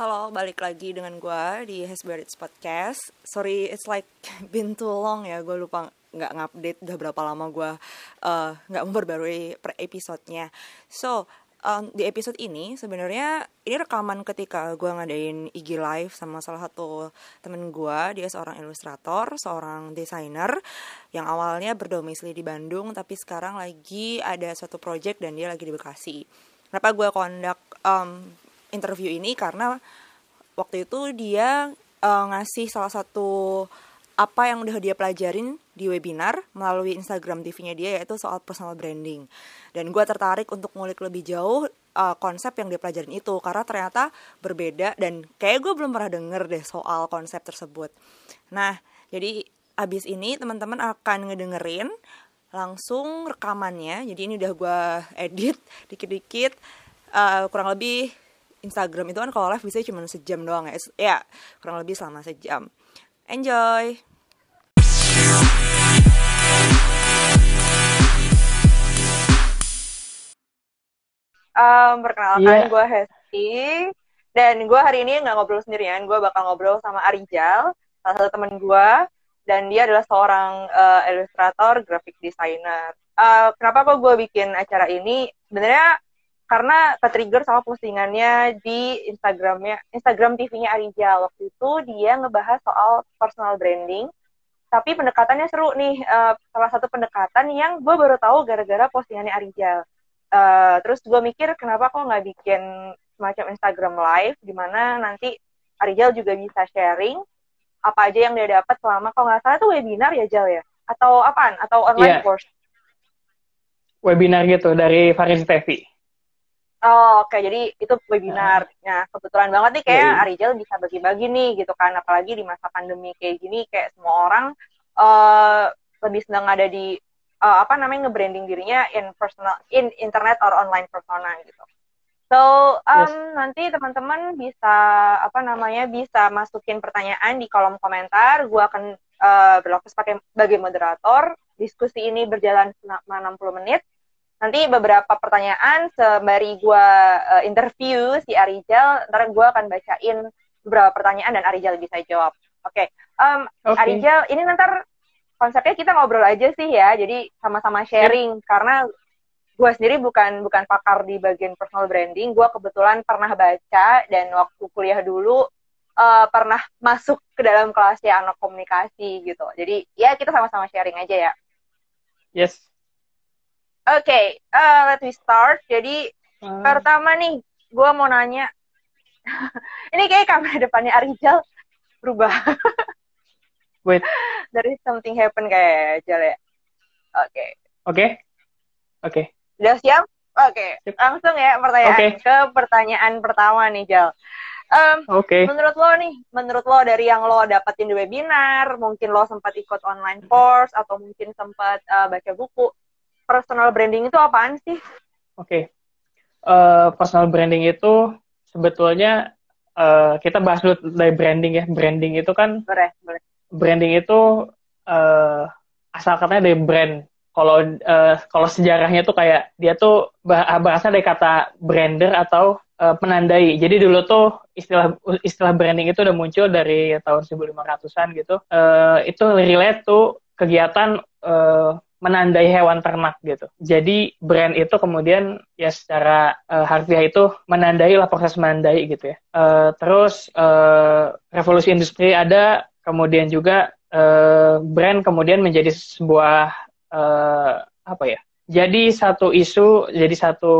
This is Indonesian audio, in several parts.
Halo, balik lagi dengan gue di Hasberits Podcast. Sorry, it's like been too long ya. Gue lupa nggak ngupdate udah berapa lama gue uh, nggak memperbarui per episodenya. So, um, di episode ini sebenarnya ini rekaman ketika gue ngadain IG live sama salah satu temen gue. Dia seorang ilustrator, seorang desainer yang awalnya berdomisili di Bandung, tapi sekarang lagi ada suatu project dan dia lagi di Bekasi. Kenapa gue kondak um, interview ini karena waktu itu dia uh, ngasih salah satu apa yang udah dia pelajarin di webinar melalui Instagram TV-nya dia yaitu soal personal branding. Dan gue tertarik untuk ngulik lebih jauh uh, konsep yang dia pelajarin itu karena ternyata berbeda dan kayak gue belum pernah denger deh soal konsep tersebut. Nah, jadi abis ini teman-teman akan ngedengerin langsung rekamannya. Jadi ini udah gue edit dikit-dikit uh, kurang lebih Instagram itu kan kalau live bisa cuma sejam doang ya. Ya, kurang lebih selama sejam. Enjoy. Um, perkenalkan yeah. gue Hesti dan gue hari ini nggak ngobrol sendirian. Gue bakal ngobrol sama Arijal, salah satu teman gue dan dia adalah seorang uh, ilustrator, graphic designer. Uh, kenapa kok gue bikin acara ini? Sebenarnya karena ke-trigger sama postingannya di Instagramnya Instagram TV-nya Arijal waktu itu dia ngebahas soal personal branding. Tapi pendekatannya seru nih uh, salah satu pendekatan yang gue baru tahu gara-gara postingannya Arijal uh, terus gue mikir kenapa kok nggak bikin semacam Instagram live di mana nanti Arijal juga bisa sharing apa aja yang dia dapat selama kalau nggak salah itu webinar ya Jal ya? Atau apaan? Atau online yeah. course? Webinar gitu dari Faris TV Oh, oke. Okay. Jadi itu webinar. Nah, kebetulan banget nih kayak yeah. Arijal bisa bagi-bagi nih gitu kan. Apalagi di masa pandemi kayak gini, kayak semua orang uh, lebih senang ada di uh, apa namanya nge-branding dirinya in personal in internet or online persona gitu. So, um, yes. nanti teman-teman bisa apa namanya bisa masukin pertanyaan di kolom komentar. Gue akan uh, berlokus pakai sebagai moderator. Diskusi ini berjalan selama 60 menit nanti beberapa pertanyaan sembari gue uh, interview si Arijal ntar gue akan bacain beberapa pertanyaan dan Arijal bisa jawab oke okay. um, okay. Arijal ini nanti konsepnya kita ngobrol aja sih ya jadi sama-sama sharing yep. karena gue sendiri bukan bukan pakar di bagian personal branding gue kebetulan pernah baca dan waktu kuliah dulu uh, pernah masuk ke dalam kelasnya anak komunikasi gitu jadi ya kita sama-sama sharing aja ya yes Oke, okay, uh, let me start. Jadi uh. pertama nih, gue mau nanya. ini kayak kamera depannya Arijal berubah. Wait. There is something happen kayak Jal ya. Oke. Okay. Oke. Okay. Oke. Okay. Udah siap? Oke. Okay. Langsung ya pertanyaan okay. ke pertanyaan pertama nih Jal. Um, Oke. Okay. Menurut lo nih, menurut lo dari yang lo dapetin di webinar, mungkin lo sempat ikut online course atau mungkin sempat uh, baca buku personal branding itu apaan sih? Oke, okay. uh, eh, personal branding itu sebetulnya uh, kita bahas dulu dari branding ya. Branding itu kan, boleh, boleh. Branding itu uh, asal katanya dari brand. Kalau uh, kalau sejarahnya tuh kayak dia tuh bahasa dari kata brander atau uh, penandai. Jadi dulu tuh istilah istilah branding itu udah muncul dari tahun 1500-an gitu. Uh, itu relate tuh kegiatan uh, menandai hewan ternak gitu. Jadi brand itu kemudian ya secara uh, harfiah itu menandai lah proses menandai gitu ya. Uh, terus uh, revolusi industri ada, kemudian juga uh, brand kemudian menjadi sebuah uh, apa ya? Jadi satu isu, jadi satu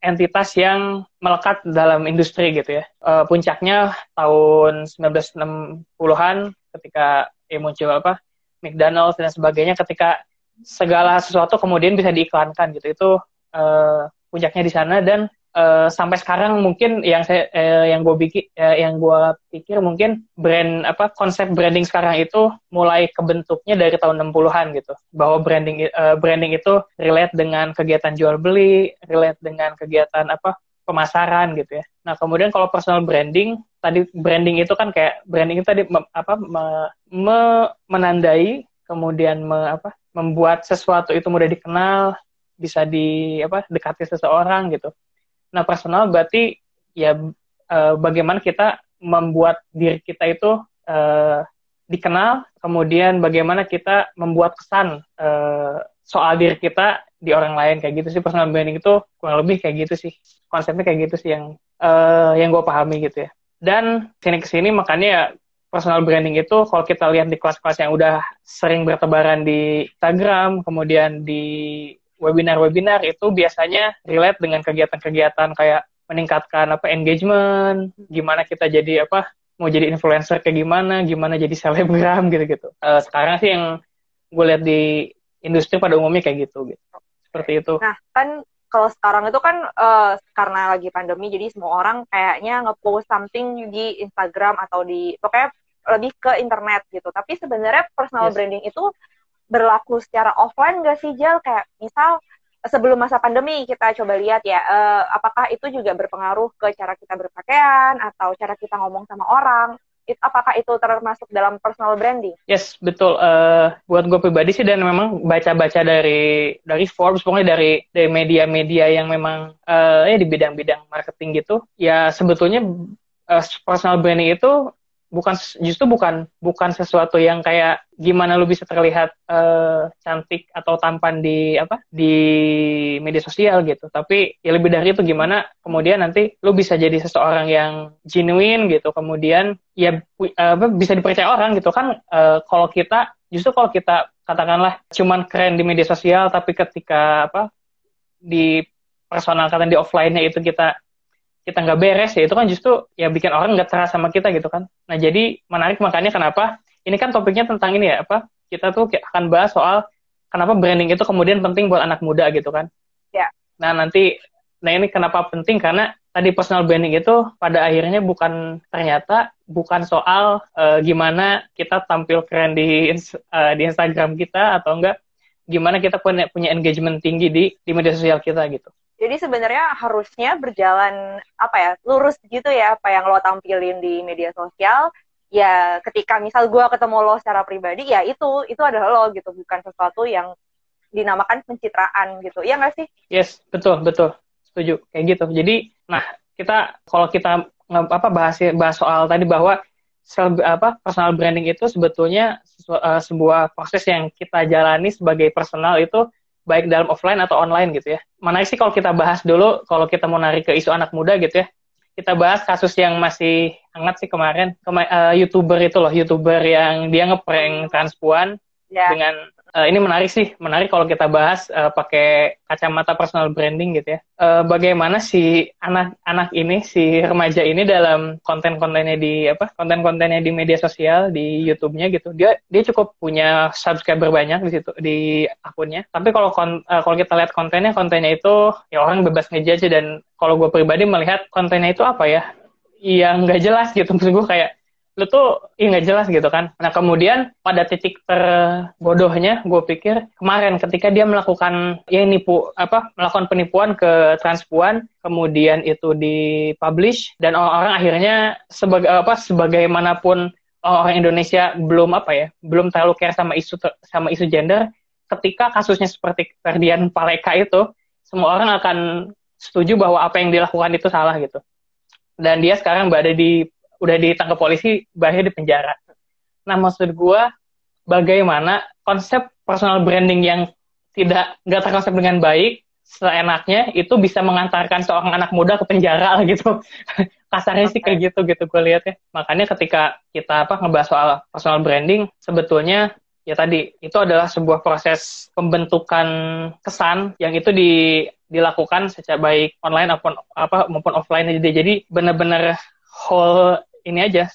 entitas yang melekat dalam industri gitu ya. Uh, puncaknya tahun 1960-an ketika ya muncul apa McDonald's dan sebagainya ketika segala sesuatu kemudian bisa diiklankan gitu itu uh, puncaknya di sana dan uh, sampai sekarang mungkin yang saya uh, yang gue bikin uh, yang gue pikir mungkin brand apa konsep branding sekarang itu mulai kebentuknya dari tahun 60-an gitu bahwa branding uh, branding itu relate dengan kegiatan jual beli relate dengan kegiatan apa pemasaran gitu ya. Nah, kemudian kalau personal branding, tadi branding itu kan kayak branding itu tadi me, apa me, me, menandai kemudian me, apa membuat sesuatu itu mudah dikenal, bisa di apa dekati seseorang gitu. Nah personal berarti ya uh, bagaimana kita membuat diri kita itu uh, dikenal, kemudian bagaimana kita membuat kesan uh, soal diri kita di orang lain kayak gitu sih. Personal branding itu kurang lebih kayak gitu sih. Konsepnya kayak gitu sih yang uh, yang gue pahami gitu ya. Dan sini ke sini makanya ya personal branding itu kalau kita lihat di kelas-kelas yang udah sering bertebaran di Instagram kemudian di webinar-webinar itu biasanya relate dengan kegiatan-kegiatan kayak meningkatkan apa engagement gimana kita jadi apa mau jadi influencer kayak gimana gimana jadi selebgram gitu-gitu. Uh, sekarang sih yang gue lihat di industri pada umumnya kayak gitu gitu. Seperti itu. Nah kan kalau sekarang itu kan uh, karena lagi pandemi jadi semua orang kayaknya ngepost something di Instagram atau di pokoknya lebih ke internet gitu. Tapi sebenarnya personal yes. branding itu berlaku secara offline gak sih Jel? Kayak misal sebelum masa pandemi kita coba lihat ya uh, apakah itu juga berpengaruh ke cara kita berpakaian atau cara kita ngomong sama orang apakah itu termasuk dalam personal branding? Yes, betul. Uh, buat gue pribadi sih dan memang baca-baca dari dari Forbes, pokoknya dari dari media-media yang memang uh, ya di bidang-bidang marketing gitu, ya sebetulnya uh, personal branding itu bukan justru bukan bukan sesuatu yang kayak gimana lu bisa terlihat uh, cantik atau tampan di apa di media sosial gitu. Tapi ya lebih dari itu gimana kemudian nanti lu bisa jadi seseorang yang genuine gitu. Kemudian ya uh, bisa dipercaya orang gitu kan. Uh, kalau kita justru kalau kita katakanlah cuman keren di media sosial tapi ketika apa di personal kata di offline-nya itu kita kita nggak beres ya itu kan justru ya bikin orang nggak terasa sama kita gitu kan. Nah jadi menarik makanya kenapa ini kan topiknya tentang ini ya apa kita tuh akan bahas soal kenapa branding itu kemudian penting buat anak muda gitu kan. Ya. Nah nanti nah ini kenapa penting karena tadi personal branding itu pada akhirnya bukan ternyata bukan soal uh, gimana kita tampil keren di uh, di Instagram kita atau enggak gimana kita punya punya engagement tinggi di di media sosial kita gitu jadi sebenarnya harusnya berjalan apa ya lurus gitu ya apa yang lo tampilin di media sosial. Ya ketika misal gue ketemu lo secara pribadi ya itu itu adalah lo gitu bukan sesuatu yang dinamakan pencitraan gitu. Ya nggak sih? Yes betul betul. Setuju kayak gitu. Jadi nah kita kalau kita apa bahas bahas soal tadi bahwa sel, apa personal branding itu sebetulnya uh, sebuah proses yang kita jalani sebagai personal itu baik dalam offline atau online gitu ya. Mana sih kalau kita bahas dulu, kalau kita mau narik ke isu anak muda gitu ya, kita bahas kasus yang masih hangat sih kemarin, Kema uh, youtuber itu loh, youtuber yang dia ngeprank transpuan yeah. dengan uh, ini menarik sih, menarik kalau kita bahas uh, pakai kacamata personal branding gitu ya. Uh, bagaimana si anak-anak ini, si remaja ini dalam konten-kontennya di apa? Konten-kontennya di media sosial, di YouTube-nya gitu. Dia dia cukup punya subscriber banyak di situ di akunnya. Tapi kalau uh, kalau kita lihat kontennya, kontennya itu ya orang bebas ngejudge dan kalau gue pribadi melihat kontennya itu apa ya? Yang nggak jelas gitu maksud gue kayak lu tuh ya nggak jelas gitu kan. Nah kemudian pada titik terbodohnya gue pikir kemarin ketika dia melakukan ya nipu apa melakukan penipuan ke transpuan kemudian itu dipublish dan orang-orang akhirnya sebagai apa sebagaimanapun orang Indonesia belum apa ya belum terlalu care sama isu sama isu gender ketika kasusnya seperti Ferdian Paleka itu semua orang akan setuju bahwa apa yang dilakukan itu salah gitu dan dia sekarang berada di udah ditangkap polisi, bahaya di penjara. Nah, maksud gue, bagaimana konsep personal branding yang tidak nggak terkonsep dengan baik, seenaknya itu bisa mengantarkan seorang anak muda ke penjara lah gitu. Kasarnya sih kayak gitu gitu gue lihat ya. Makanya ketika kita apa ngebahas soal personal branding, sebetulnya ya tadi itu adalah sebuah proses pembentukan kesan yang itu di dilakukan secara baik online maupun apa maupun offline jadi jadi benar-benar whole ini aja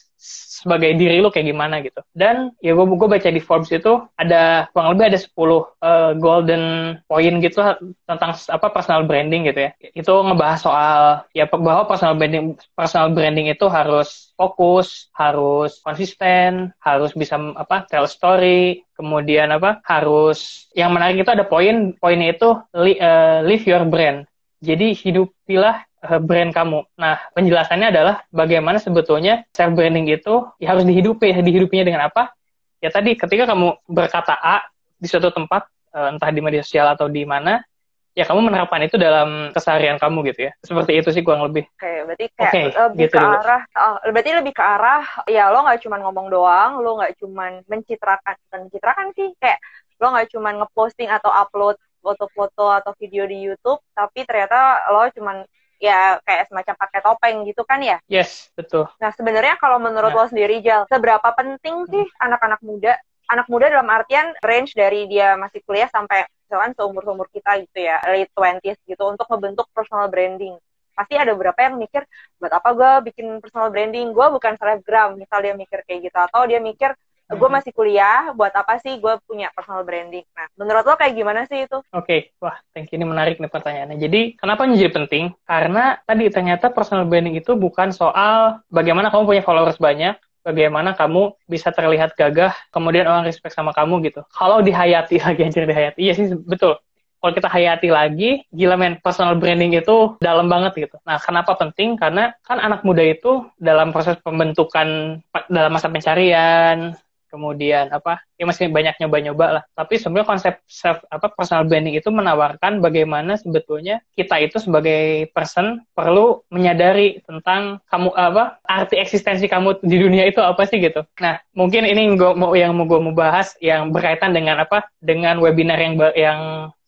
sebagai diri lo kayak gimana gitu. Dan ya gue gue baca di Forbes itu ada kurang lebih ada 10 uh, eh, golden point gitu tentang apa personal branding gitu ya. Itu ngebahas soal ya bahwa personal branding personal branding itu harus fokus, harus konsisten, harus bisa apa tell story, kemudian apa harus yang menarik itu ada poin poinnya itu li, uh, live your brand. Jadi hidupilah brand kamu. Nah, penjelasannya adalah bagaimana sebetulnya self branding itu ya harus dihidupi. Dihidupinya dengan apa? Ya tadi ketika kamu berkata A di suatu tempat, eh, entah di media sosial atau di mana, ya kamu menerapkan itu dalam keseharian kamu gitu ya seperti itu sih kurang lebih oke okay, berarti kayak okay, lebih gitu ke dulu. arah uh, berarti lebih ke arah ya lo nggak cuma ngomong doang lo nggak cuma mencitrakan bukan mencitrakan sih kayak lo nggak cuma ngeposting atau upload foto-foto atau video di YouTube tapi ternyata lo cuma ya kayak semacam pakai topeng gitu kan ya yes betul nah sebenarnya kalau menurut nah. lo sendiri Jal seberapa penting sih hmm. anak-anak hmm. muda anak muda dalam artian range dari dia masih kuliah sampai misalkan seumur-umur kita gitu ya, late 20s gitu, untuk membentuk personal branding. Pasti ada beberapa yang mikir, buat apa gue bikin personal branding? Gue bukan selebgram, misal dia mikir kayak gitu. Atau dia mikir, gue hmm. masih kuliah, buat apa sih gue punya personal branding? Nah, menurut lo kayak gimana sih itu? Oke, okay. wah, thank you. Ini menarik nih pertanyaannya. Jadi, kenapa ini penting? Karena tadi ternyata personal branding itu bukan soal bagaimana kamu punya followers banyak, bagaimana kamu bisa terlihat gagah, kemudian orang respect sama kamu gitu. Kalau dihayati lagi, anjir dihayati, iya sih betul. Kalau kita hayati lagi, gila men, personal branding itu dalam banget gitu. Nah, kenapa penting? Karena kan anak muda itu dalam proses pembentukan, dalam masa pencarian, kemudian apa ya masih banyak nyoba-nyoba lah. Tapi sebenarnya konsep self apa personal branding itu menawarkan bagaimana sebetulnya kita itu sebagai person perlu menyadari tentang kamu apa arti eksistensi kamu di dunia itu apa sih gitu. Nah mungkin ini gua mau yang mau gue mau bahas yang berkaitan dengan apa dengan webinar yang yang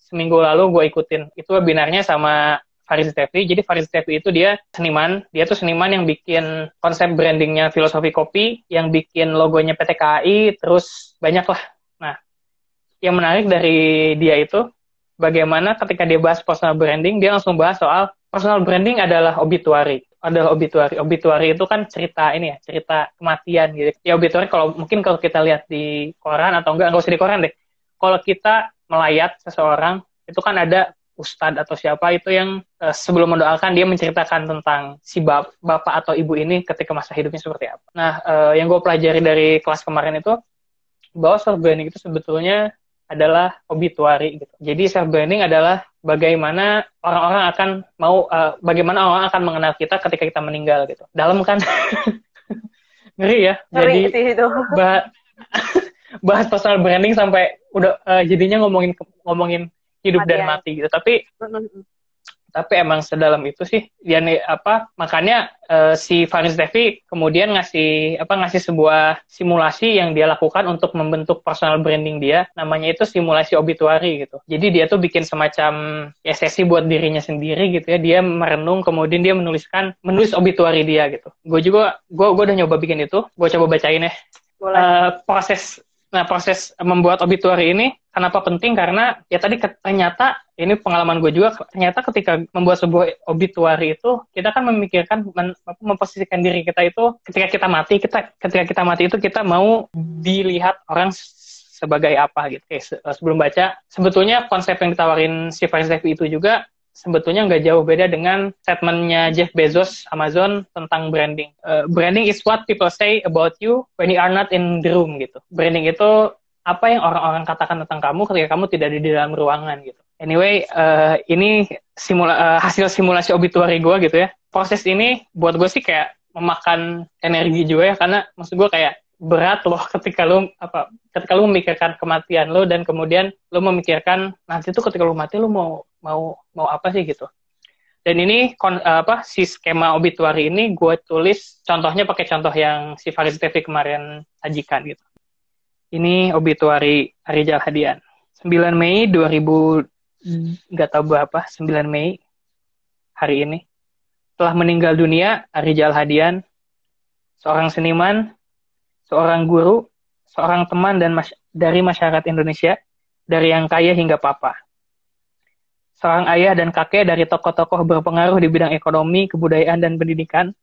seminggu lalu gue ikutin. Itu webinarnya sama Faris Tevi. Jadi Faris Tevi itu dia seniman, dia tuh seniman yang bikin konsep brandingnya filosofi kopi, yang bikin logonya PT KAI, terus banyak lah. Nah, yang menarik dari dia itu, bagaimana ketika dia bahas personal branding, dia langsung bahas soal personal branding adalah obituary adalah obituary. Obituary itu kan cerita ini ya, cerita kematian gitu. Ya obituary kalau mungkin kalau kita lihat di koran atau enggak, enggak usah di koran deh. Kalau kita melayat seseorang, itu kan ada ustadz atau siapa itu yang uh, sebelum mendoakan dia menceritakan tentang si bap bapak atau ibu ini ketika masa hidupnya seperti apa. Nah, uh, yang gue pelajari dari kelas kemarin itu bahwa self branding itu sebetulnya adalah obituary gitu. Jadi self branding adalah bagaimana orang-orang akan mau uh, bagaimana orang akan mengenal kita ketika kita meninggal gitu. Dalam kan ngeri ya. Ngeri Jadi itu. Bah bahas personal branding sampai udah uh, jadinya ngomongin ngomongin hidup dan mati gitu. Tapi tapi emang sedalam itu sih. Dia nih apa makanya uh, si Faris Devi kemudian ngasih apa ngasih sebuah simulasi yang dia lakukan untuk membentuk personal branding dia. Namanya itu simulasi obituary gitu. Jadi dia tuh bikin semacam ya sesi buat dirinya sendiri gitu ya. Dia merenung kemudian dia menuliskan menulis obituary dia gitu. Gue juga gue gue udah nyoba bikin itu. Gue coba bacain ya. Uh, proses Nah, proses membuat obituary ini kenapa penting? Karena ya tadi ternyata ini pengalaman gue juga ternyata ketika membuat sebuah obituary itu kita kan memikirkan men, memposisikan diri kita itu ketika kita mati kita ketika kita mati itu kita mau dilihat orang sebagai apa gitu. Oke, sebelum baca sebetulnya konsep yang ditawarin si Faris itu juga sebetulnya nggak jauh beda dengan statementnya Jeff Bezos Amazon tentang branding. Uh, branding is what people say about you when you are not in the room gitu. Branding itu apa yang orang-orang katakan tentang kamu ketika kamu tidak di dalam ruangan gitu. Anyway, uh, ini simula uh, hasil simulasi obituary gue gitu ya. Proses ini buat gue sih kayak memakan energi juga ya karena maksud gue kayak berat loh ketika lu apa ketika lu memikirkan kematian lu dan kemudian lu memikirkan nanti tuh ketika lu mati lu mau mau mau apa sih gitu. Dan ini kon, apa si skema obituary ini gue tulis contohnya pakai contoh yang si Faris TV kemarin sajikan gitu. Ini obituary Rijal Hadian. 9 Mei 2000 nggak tahu berapa 9 Mei hari ini. Telah meninggal dunia Rijal Hadian. Seorang seniman seorang guru, seorang teman dan mas dari masyarakat Indonesia, dari yang kaya hingga papa. Seorang ayah dan kakek dari tokoh-tokoh berpengaruh di bidang ekonomi, kebudayaan, dan pendidikan.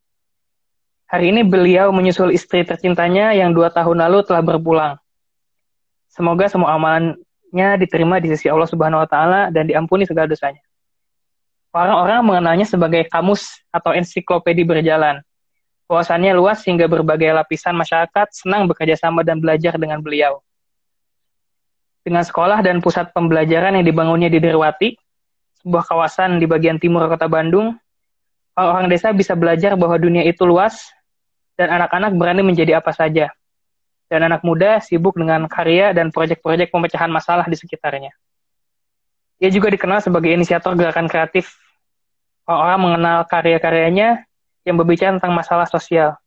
Hari ini beliau menyusul istri tercintanya yang dua tahun lalu telah berpulang. Semoga semua amalannya diterima di sisi Allah Subhanahu wa Ta'ala dan diampuni segala dosanya. Orang-orang mengenalnya sebagai kamus atau ensiklopedi berjalan Wawasannya luas hingga berbagai lapisan masyarakat senang bekerja sama dan belajar dengan beliau. Dengan sekolah dan pusat pembelajaran yang dibangunnya di Derwati, sebuah kawasan di bagian timur kota Bandung, orang-orang desa bisa belajar bahwa dunia itu luas dan anak-anak berani menjadi apa saja. Dan anak muda sibuk dengan karya dan proyek-proyek pemecahan masalah di sekitarnya. Ia juga dikenal sebagai inisiator gerakan kreatif. Orang-orang mengenal karya-karyanya yang berbicara tentang masalah sosial.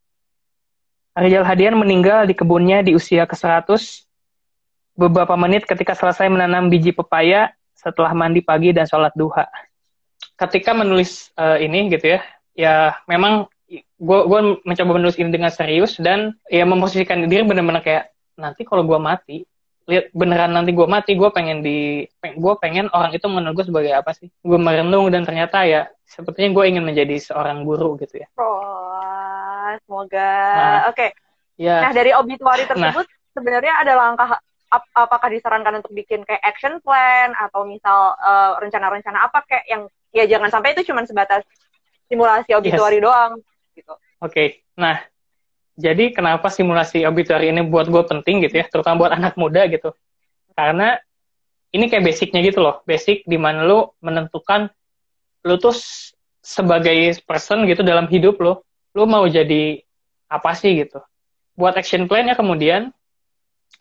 Rizal Hadian meninggal di kebunnya di usia ke-100 beberapa menit ketika selesai menanam biji pepaya setelah mandi pagi dan sholat duha. Ketika menulis uh, ini gitu ya, ya memang gue gue mencoba menulis ini dengan serius dan ya memposisikan diri benar-benar kayak nanti kalau gue mati lihat beneran nanti gue mati gue pengen di gue pengen orang itu mengenal gue sebagai apa sih gue merenung dan ternyata ya sepertinya gue ingin menjadi seorang guru gitu ya oh semoga nah, oke okay. ya nah dari obituari nah. tersebut nah, sebenarnya ada langkah ap apakah disarankan untuk bikin kayak action plan atau misal eh, rencana-rencana uh, apa kayak yang ya jangan sampai itu cuma sebatas simulasi obituari yes. doang gitu oke okay. nah jadi kenapa simulasi obituary ini buat gue penting gitu ya, terutama buat anak muda gitu. Karena ini kayak basicnya gitu loh, basic di mana lo menentukan lo tuh sebagai person gitu dalam hidup lo, lo mau jadi apa sih gitu. Buat action plan-nya kemudian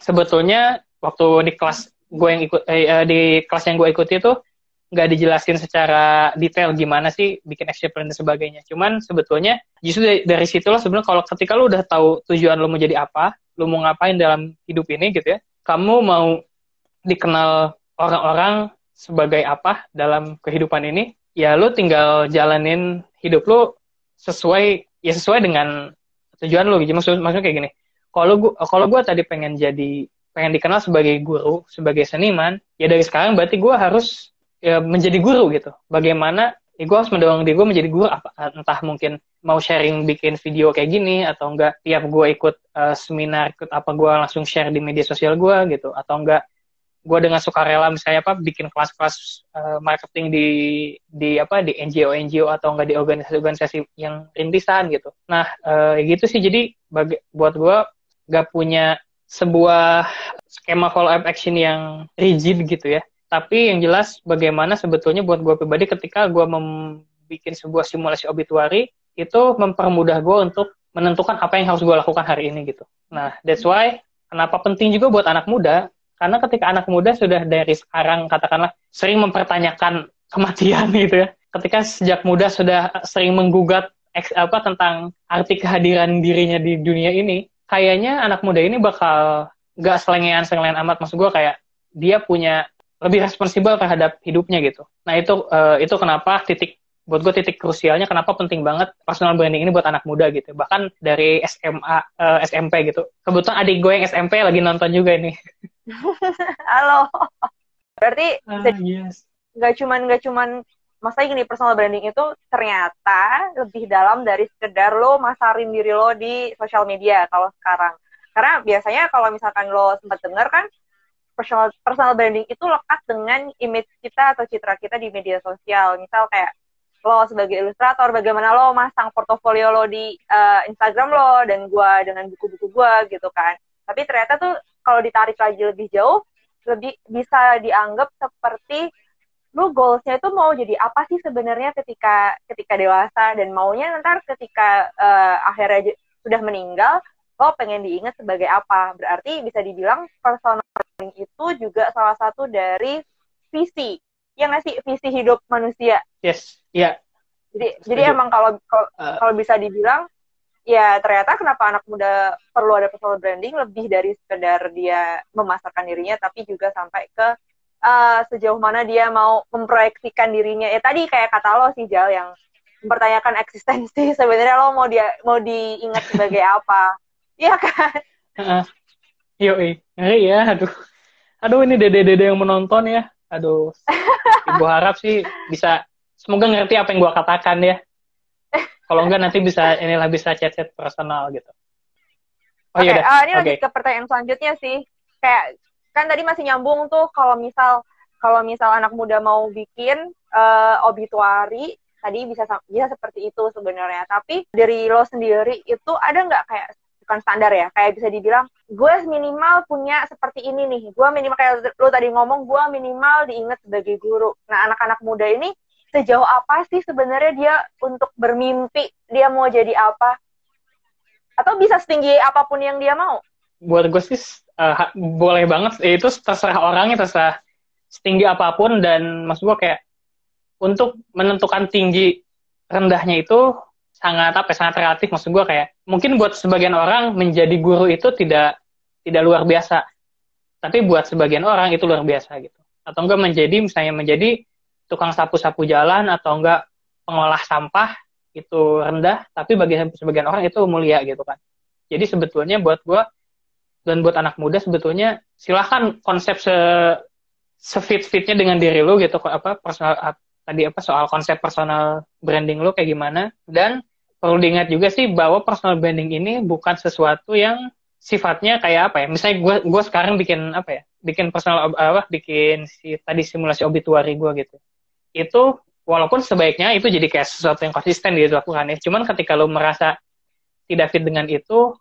sebetulnya waktu di kelas gue yang ikut eh, eh di kelas yang gue ikuti itu nggak dijelasin secara detail gimana sih bikin action plan dan sebagainya. Cuman sebetulnya justru dari, dari situlah sebenarnya kalau ketika lu udah tahu tujuan lu mau jadi apa, lu mau ngapain dalam hidup ini gitu ya, kamu mau dikenal orang-orang sebagai apa dalam kehidupan ini, ya lu tinggal jalanin hidup lu sesuai ya sesuai dengan tujuan lu gitu. Maksud, maksudnya kayak gini. Kalau gua kalau gua tadi pengen jadi pengen dikenal sebagai guru, sebagai seniman, ya dari sekarang berarti gue harus ya, menjadi guru gitu. Bagaimana ya gue harus mendorong diri gue menjadi guru apa? Entah mungkin mau sharing bikin video kayak gini atau enggak tiap gue ikut uh, seminar ikut apa gue langsung share di media sosial gue gitu. Atau enggak gue dengan sukarela misalnya apa bikin kelas-kelas uh, marketing di di apa di NGO NGO atau enggak di organisasi-organisasi yang rintisan gitu. Nah uh, gitu sih. Jadi bagi, buat gue gak punya sebuah skema follow up action yang rigid gitu ya tapi yang jelas bagaimana sebetulnya buat gue pribadi ketika gue membuat sebuah simulasi obituary itu mempermudah gue untuk menentukan apa yang harus gue lakukan hari ini gitu. Nah, that's why kenapa penting juga buat anak muda karena ketika anak muda sudah dari sekarang katakanlah sering mempertanyakan kematian gitu ya. Ketika sejak muda sudah sering menggugat apa tentang arti kehadiran dirinya di dunia ini, kayaknya anak muda ini bakal gak selengean selengean amat maksud gue kayak dia punya lebih responsibel terhadap hidupnya gitu. Nah itu uh, itu kenapa titik buat gue titik krusialnya kenapa penting banget personal branding ini buat anak muda gitu. Bahkan dari SMA uh, eh, SMP gitu. Kebetulan adik gue yang SMP lagi nonton juga ini. Halo. Berarti uh, yes. gak cuman gak cuman masa gini personal branding itu ternyata lebih dalam dari sekedar lo masarin diri lo di sosial media kalau sekarang. Karena biasanya kalau misalkan lo sempat dengar kan personal personal branding itu lekat dengan image kita atau citra kita di media sosial. Misal kayak lo sebagai ilustrator, bagaimana lo masang portofolio lo di uh, Instagram lo dan gua dengan buku-buku gua gitu kan. Tapi ternyata tuh kalau ditarik lagi lebih jauh, lebih bisa dianggap seperti lo goalsnya itu mau jadi apa sih sebenarnya ketika ketika dewasa? Dan maunya ntar ketika uh, akhirnya sudah meninggal lo pengen diingat sebagai apa? Berarti bisa dibilang personal branding itu juga salah satu dari visi. Yang ngasih visi hidup manusia. Yes. Iya. Yeah. jadi Setuju. jadi emang kalau uh. kalau bisa dibilang ya ternyata kenapa anak muda perlu ada personal branding? Lebih dari sekedar dia memasarkan dirinya tapi juga sampai ke uh, sejauh mana dia mau memproyeksikan dirinya ya tadi kayak kata lo sih Jal yang mempertanyakan eksistensi sebenarnya lo mau dia mau diingat sebagai apa Iya kan? Uh, Yoi, ngeri ya, aduh. Aduh ini dede-dede yang menonton ya. Aduh, ibu harap sih bisa, semoga ngerti apa yang gue katakan ya. Kalau enggak nanti bisa, inilah bisa chat-chat personal gitu. Oh, Oke, okay, uh, eh, ini okay. lanjut ke pertanyaan selanjutnya sih. Kayak, kan tadi masih nyambung tuh kalau misal kalau misal anak muda mau bikin uh, obituari tadi bisa bisa seperti itu sebenarnya. Tapi dari lo sendiri itu ada nggak kayak bukan standar ya kayak bisa dibilang gue minimal punya seperti ini nih gue minimal kayak lo tadi ngomong gue minimal diingat sebagai guru. Nah anak-anak muda ini sejauh apa sih sebenarnya dia untuk bermimpi dia mau jadi apa? Atau bisa setinggi apa pun yang dia mau? Buat gue sih uh, boleh banget itu terserah orangnya terserah setinggi apa pun. Dan maksud gue kayak untuk menentukan tinggi rendahnya itu sangat apa ya, sangat relatif maksud gue kayak mungkin buat sebagian orang menjadi guru itu tidak tidak luar biasa. Tapi buat sebagian orang itu luar biasa gitu. Atau enggak menjadi misalnya menjadi tukang sapu-sapu jalan atau enggak pengolah sampah itu rendah. Tapi bagi sebagian orang itu mulia gitu kan. Jadi sebetulnya buat gue dan buat anak muda sebetulnya silahkan konsep se sefit fitnya dengan diri lu gitu. Apa personal tadi apa soal konsep personal branding lu kayak gimana. Dan perlu diingat juga sih bahwa personal branding ini bukan sesuatu yang sifatnya kayak apa ya. Misalnya gue gue sekarang bikin apa ya bikin personal apa bikin si tadi simulasi obituari gue gitu. Itu walaupun sebaiknya itu jadi kayak sesuatu yang konsisten gitu lakukan ya. Cuman ketika lo merasa tidak fit dengan itu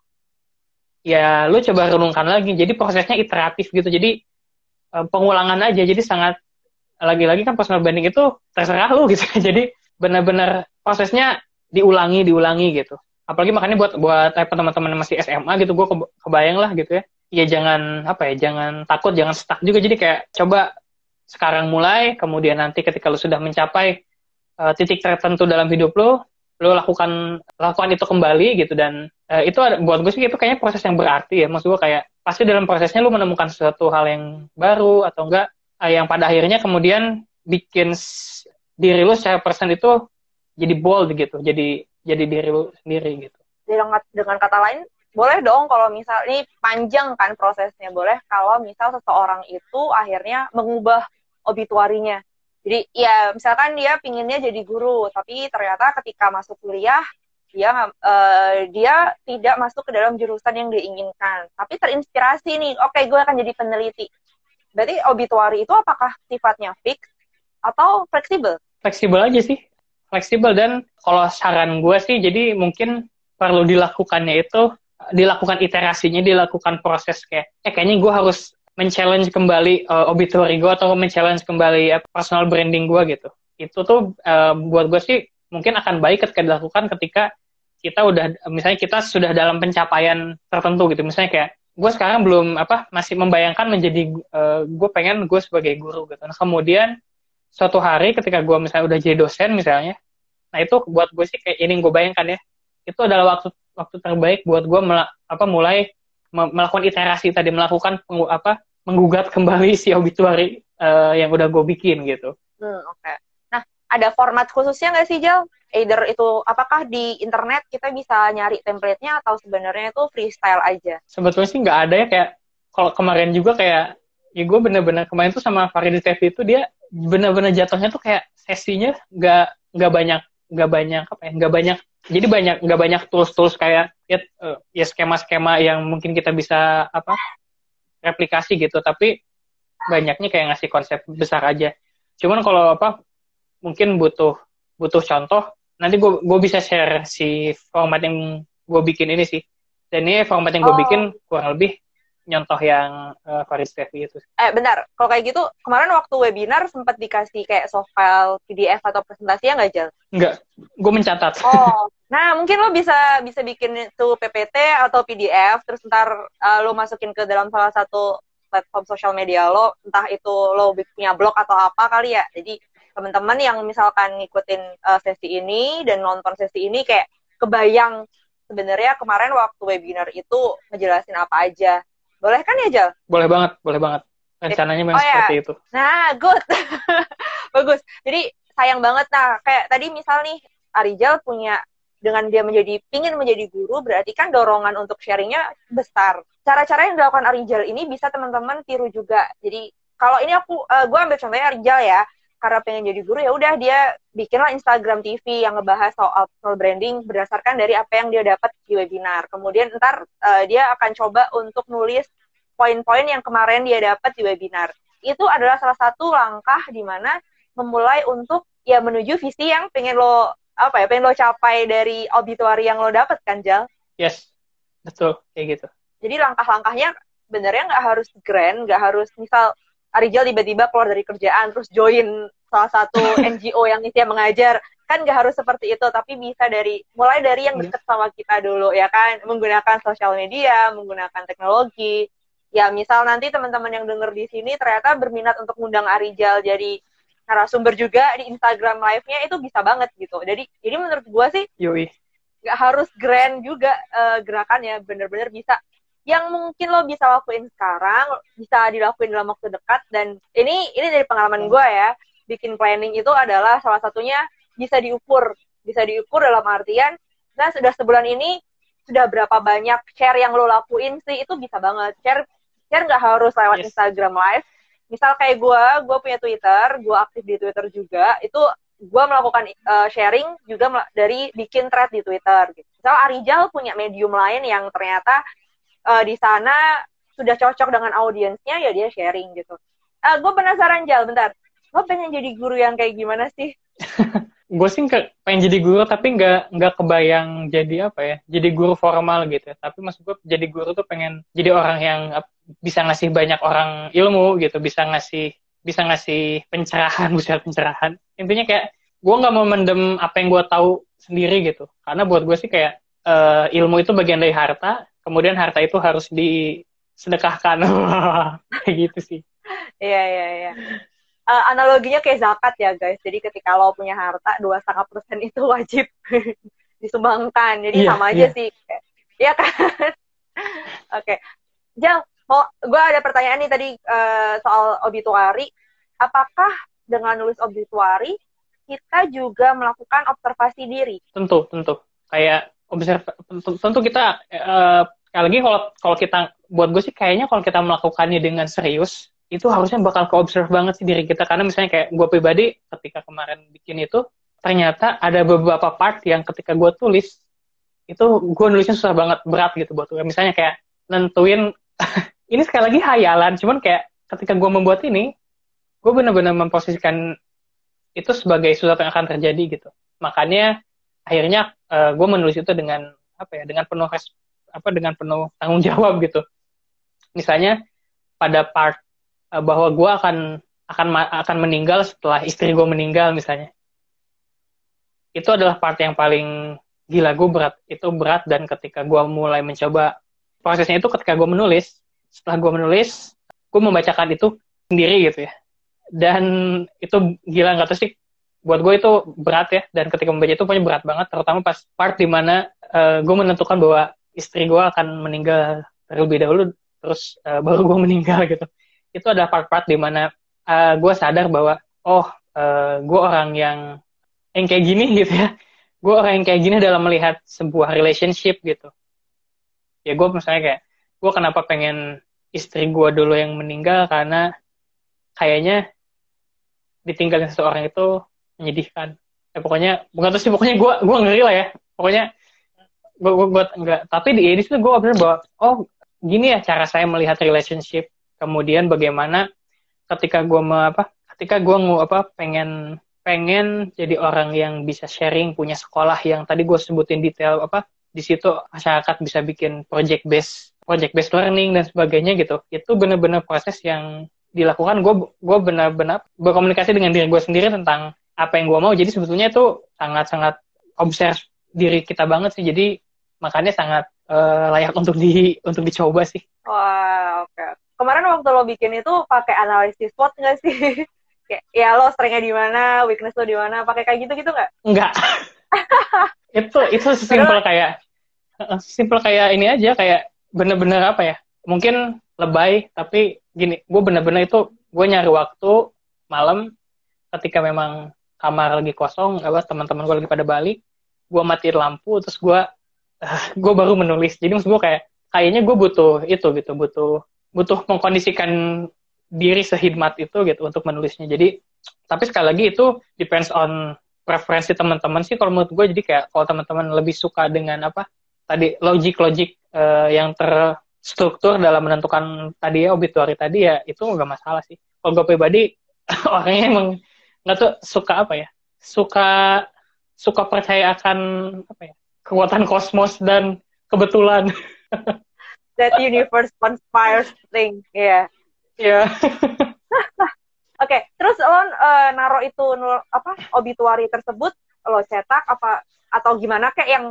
ya lo coba renungkan lagi. Jadi prosesnya iteratif gitu. Jadi eh, pengulangan aja. Jadi sangat lagi-lagi kan personal branding itu terserah lo gitu. Jadi benar-benar prosesnya diulangi diulangi gitu. Apalagi makanya buat buat eh, teman-teman masih SMA gitu gue kebayang lah gitu ya. Ya jangan apa ya jangan takut jangan stuck juga. Jadi kayak coba sekarang mulai kemudian nanti ketika lu sudah mencapai uh, titik tertentu dalam hidup lu lu lakukan lakukan itu kembali gitu. Dan uh, itu ada, buat gue sih itu kayaknya proses yang berarti ya maksud gue kayak pasti dalam prosesnya lu menemukan sesuatu hal yang baru atau enggak uh, yang pada akhirnya kemudian bikin diri lu secara persen itu jadi bold gitu jadi jadi diri lu sendiri gitu. Dengan, dengan kata lain, boleh dong kalau misal ini panjang kan prosesnya, boleh kalau misal seseorang itu akhirnya mengubah obituarinya. Jadi ya misalkan dia pinginnya jadi guru, tapi ternyata ketika masuk kuliah dia uh, dia tidak masuk ke dalam jurusan yang diinginkan, tapi terinspirasi nih, oke okay, gue akan jadi peneliti. Berarti obituari itu apakah sifatnya fix atau fleksibel? Fleksibel aja sih. Fleksibel. Dan kalau saran gue sih jadi mungkin perlu dilakukannya itu dilakukan iterasinya dilakukan proses kayak eh kayaknya gue harus men-challenge kembali uh, obituary gue atau men-challenge kembali uh, personal branding gue gitu. Itu tuh uh, buat gue sih mungkin akan baik ketika dilakukan ketika kita udah misalnya kita sudah dalam pencapaian tertentu gitu misalnya kayak gue sekarang belum apa masih membayangkan menjadi uh, gue pengen gue sebagai guru gitu nah, kemudian suatu hari ketika gue misalnya udah jadi dosen misalnya nah itu buat gue sih kayak ini gue bayangkan ya itu adalah waktu waktu terbaik buat gue apa mulai melakukan iterasi tadi melakukan apa menggugat kembali si obituary uh, yang udah gue bikin gitu. Hmm, Oke. Okay. Ada format khususnya nggak sih Jel? Either itu apakah di internet kita bisa nyari template-nya atau sebenarnya itu freestyle aja? Sebetulnya sih nggak ada ya kayak kalau kemarin juga kayak ya gue bener-bener kemarin tuh sama Farid Tevi itu dia bener-bener jatuhnya tuh kayak sesinya nggak nggak banyak nggak banyak apa ya nggak banyak jadi banyak nggak banyak tools-tools kayak ya, uh, ya skema-skema yang mungkin kita bisa apa replikasi gitu tapi banyaknya kayak ngasih konsep besar aja cuman kalau apa mungkin butuh butuh contoh nanti gue gue bisa share si format yang gue bikin ini sih dan ini format yang gue oh. bikin kurang lebih nyontoh yang uh, Faris Tevi itu. Eh bentar, kalau kayak gitu kemarin waktu webinar sempat dikasih kayak soft file PDF atau presentasi ya nggak Jal? Nggak, gue mencatat. Oh, nah mungkin lo bisa bisa bikin itu PPT atau PDF terus ntar uh, lo masukin ke dalam salah satu platform sosial media lo, entah itu lo punya blog atau apa kali ya. Jadi teman-teman yang misalkan ngikutin uh, sesi ini dan nonton sesi ini kayak kebayang sebenarnya kemarin waktu webinar itu ngejelasin apa aja boleh kan ya, Jal? Boleh banget, boleh banget. Rencananya memang oh, ya. seperti itu. Nah, good. Bagus. Jadi sayang banget. Nah, kayak tadi misal nih, Arijal punya dengan dia menjadi pingin menjadi guru berarti kan dorongan untuk sharingnya besar. Cara-cara yang dilakukan Arijal ini bisa teman-teman tiru juga. Jadi kalau ini aku uh, eh, gue ambil contohnya Arijal ya karena pengen jadi guru ya udah dia bikinlah Instagram TV yang ngebahas soal personal branding berdasarkan dari apa yang dia dapat di webinar. Kemudian ntar uh, dia akan coba untuk nulis poin-poin yang kemarin dia dapat di webinar. Itu adalah salah satu langkah di mana memulai untuk ya menuju visi yang pengen lo apa ya pengen lo capai dari obituary yang lo dapat kan Jal? Yes, betul kayak gitu. Jadi langkah-langkahnya benernya nggak harus grand, nggak harus misal Arijal tiba-tiba keluar dari kerjaan terus join salah satu NGO yang isinya mengajar. Kan nggak harus seperti itu tapi bisa dari mulai dari yang dekat sama kita dulu ya kan? Menggunakan sosial media menggunakan teknologi. Ya misal nanti teman-teman yang denger di sini ternyata berminat untuk ngundang Arijal jadi narasumber juga di Instagram live-nya itu bisa banget gitu. Jadi jadi menurut gua sih Yui. nggak harus grand juga uh, gerakannya, bener-bener bisa. Yang mungkin lo bisa lakuin sekarang bisa dilakuin dalam waktu dekat dan ini ini dari pengalaman gue ya bikin planning itu adalah salah satunya bisa diukur bisa diukur dalam artian nah sudah sebulan ini sudah berapa banyak share yang lo lakuin sih itu bisa banget share share nggak harus lewat yes. Instagram live misal kayak gue gue punya Twitter gue aktif di Twitter juga itu gue melakukan uh, sharing juga dari bikin thread di Twitter gitu. misal Arijal punya medium lain yang ternyata uh, di sana sudah cocok dengan audiensnya ya dia sharing gitu. Uh, eh, gue penasaran Jal, bentar. Lo pengen jadi guru yang kayak gimana sih? gue sih ke, pengen jadi guru tapi nggak nggak kebayang jadi apa ya jadi guru formal gitu ya. tapi maksud gue jadi guru tuh pengen jadi orang yang bisa ngasih banyak orang ilmu gitu bisa ngasih bisa ngasih pencerahan bisa pencerahan. Intinya kayak gue nggak mau mendem apa yang gue tahu sendiri gitu. Karena buat gue sih kayak uh, ilmu itu bagian dari harta kemudian harta itu harus disedekahkan. Kayak gitu sih. Iya iya iya uh, analoginya kayak zakat ya guys. Jadi ketika lo punya harta dua setengah persen itu wajib disumbangkan. Jadi iya, sama aja iya. sih. Iya kan? Oke. Okay. Jang mau gue ada pertanyaan nih tadi uh, soal obituari apakah dengan nulis obituari kita juga melakukan observasi diri? Tentu tentu. Kayak observ tentu kita uh, lagi kalau kalau kita buat gue sih kayaknya kalau kita melakukannya dengan serius itu harusnya bakal ke observe banget sih diri kita. Karena misalnya kayak gue pribadi ketika kemarin bikin itu ternyata ada beberapa part yang ketika gue tulis itu gue nulisnya susah banget berat gitu buat gue misalnya kayak nentuin ini sekali lagi hayalan cuman kayak ketika gue membuat ini gue benar-benar memposisikan itu sebagai sesuatu yang akan terjadi gitu. Makanya akhirnya uh, gue menulis itu dengan apa ya dengan penuh apa dengan penuh tanggung jawab gitu. Misalnya pada part uh, bahwa gue akan akan akan meninggal setelah istri gue meninggal misalnya. Itu adalah part yang paling gila gue berat itu berat dan ketika gue mulai mencoba prosesnya itu ketika gue menulis setelah gue menulis gue membacakan itu sendiri gitu ya. Dan itu gila nggak tahu sih buat gue itu berat ya dan ketika membaca itu punya berat banget terutama pas part di mana uh, gue menentukan bahwa istri gue akan meninggal terlebih dahulu terus uh, baru gue meninggal gitu itu ada part-part di mana uh, eh, gue sadar bahwa oh uh, gue orang yang yang kayak gini gitu ya. Gue orang yang kayak gini dalam melihat sebuah relationship gitu. Ya gue misalnya kayak gue kenapa pengen istri gue dulu yang meninggal karena kayaknya ditinggalin seseorang itu menyedihkan. Ya pokoknya bukan terus sih pokoknya gue gue ngeri lah ya. Pokoknya gue gue gue enggak. Tapi di edis itu gue bahwa oh gini ya cara saya melihat relationship kemudian bagaimana ketika gue apa ketika gue ngu apa pengen pengen jadi orang yang bisa sharing punya sekolah yang tadi gue sebutin detail apa di situ masyarakat bisa bikin project based project based learning dan sebagainya gitu. Itu benar-benar proses yang dilakukan. Gue gue benar-benar berkomunikasi dengan diri gue sendiri tentang apa yang gue mau. Jadi sebetulnya itu sangat-sangat observe diri kita banget sih. Jadi makanya sangat uh, layak untuk di untuk dicoba sih. Wah oke okay. Kemarin waktu lo bikin itu pakai analisis SWOT nggak sih? Kayak ya lo strengthnya di mana weakness lo di mana pakai kayak gitu gitu nggak? Nggak. Itu itu simpel kayak simpel kayak ini aja kayak bener-bener apa ya mungkin lebay tapi gini gue bener-bener itu gue nyari waktu malam ketika memang kamar lagi kosong apa teman-teman gue lagi pada balik gue matiin lampu terus gue uh, gue baru menulis. Jadi maksud gue kayak kayaknya gue butuh itu gitu butuh butuh mengkondisikan diri sehidmat itu gitu untuk menulisnya. Jadi tapi sekali lagi itu depends on preferensi teman-teman sih kalau menurut gue. Jadi kayak kalau teman-teman lebih suka dengan apa? Tadi logik logik uh, yang terstruktur dalam menentukan tadi ya obituari tadi ya itu nggak masalah sih. Kalau gue pribadi orangnya emang nggak tuh suka apa ya? Suka suka percaya akan apa ya? Kekuatan kosmos dan kebetulan that universe conspires thing ya yeah. ya yeah. oke okay, terus lo uh, naruh itu apa obituari tersebut lo cetak apa atau gimana kayak yang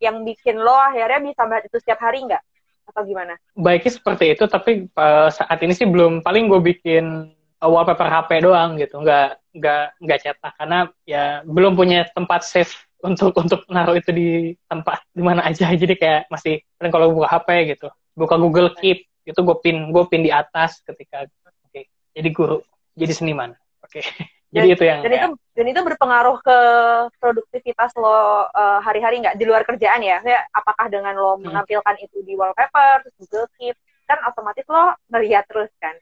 yang bikin lo akhirnya bisa melihat itu setiap hari nggak atau gimana? Baiknya seperti itu, tapi uh, saat ini sih belum. Paling gue bikin wallpaper HP doang gitu, nggak nggak nggak cetak karena ya belum punya tempat save untuk untuk naruh itu di tempat di mana aja. Jadi kayak masih paling kalau buka HP gitu, buka Google Keep itu gue pin gue pin di atas ketika oke okay, jadi guru jadi seniman oke okay. jadi itu yang dan itu dan itu berpengaruh ke produktivitas lo uh, hari-hari nggak di luar kerjaan ya Kayak apakah dengan lo hmm. menampilkan itu di wallpaper terus Google Keep kan otomatis lo ngelihat terus kan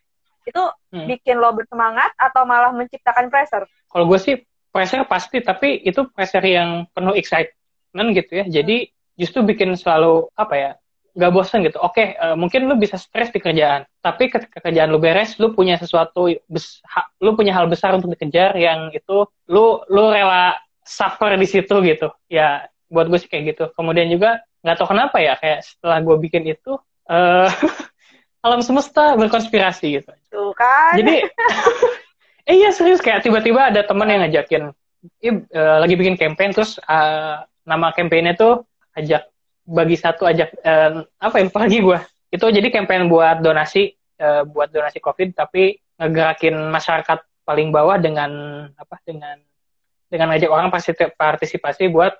itu hmm. bikin lo bersemangat atau malah menciptakan pressure kalau gue sih pressure pasti tapi itu pressure yang penuh excitement gitu ya jadi justru bikin selalu apa ya gak bosan gitu. Oke, okay, uh, eh, mungkin lu bisa stres di kerjaan, tapi ketika kerjaan lu beres, lu punya sesuatu, bes, ha, lu punya hal besar untuk dikejar yang itu lu lu rela suffer di situ gitu. Ya, buat gue sih kayak gitu. Kemudian juga nggak tahu kenapa ya, kayak setelah gue bikin itu, uh, alam semesta berkonspirasi gitu. Tuh kan. Jadi, eh iya serius kayak tiba-tiba ada teman yang ngajakin, uh, lagi bikin campaign terus uh, nama campaignnya tuh ajak bagi satu ajak uh, apa ya lagi gue itu jadi campaign buat donasi uh, buat donasi covid tapi ngegerakin masyarakat paling bawah dengan apa dengan dengan ngajak orang pasti partisipasi buat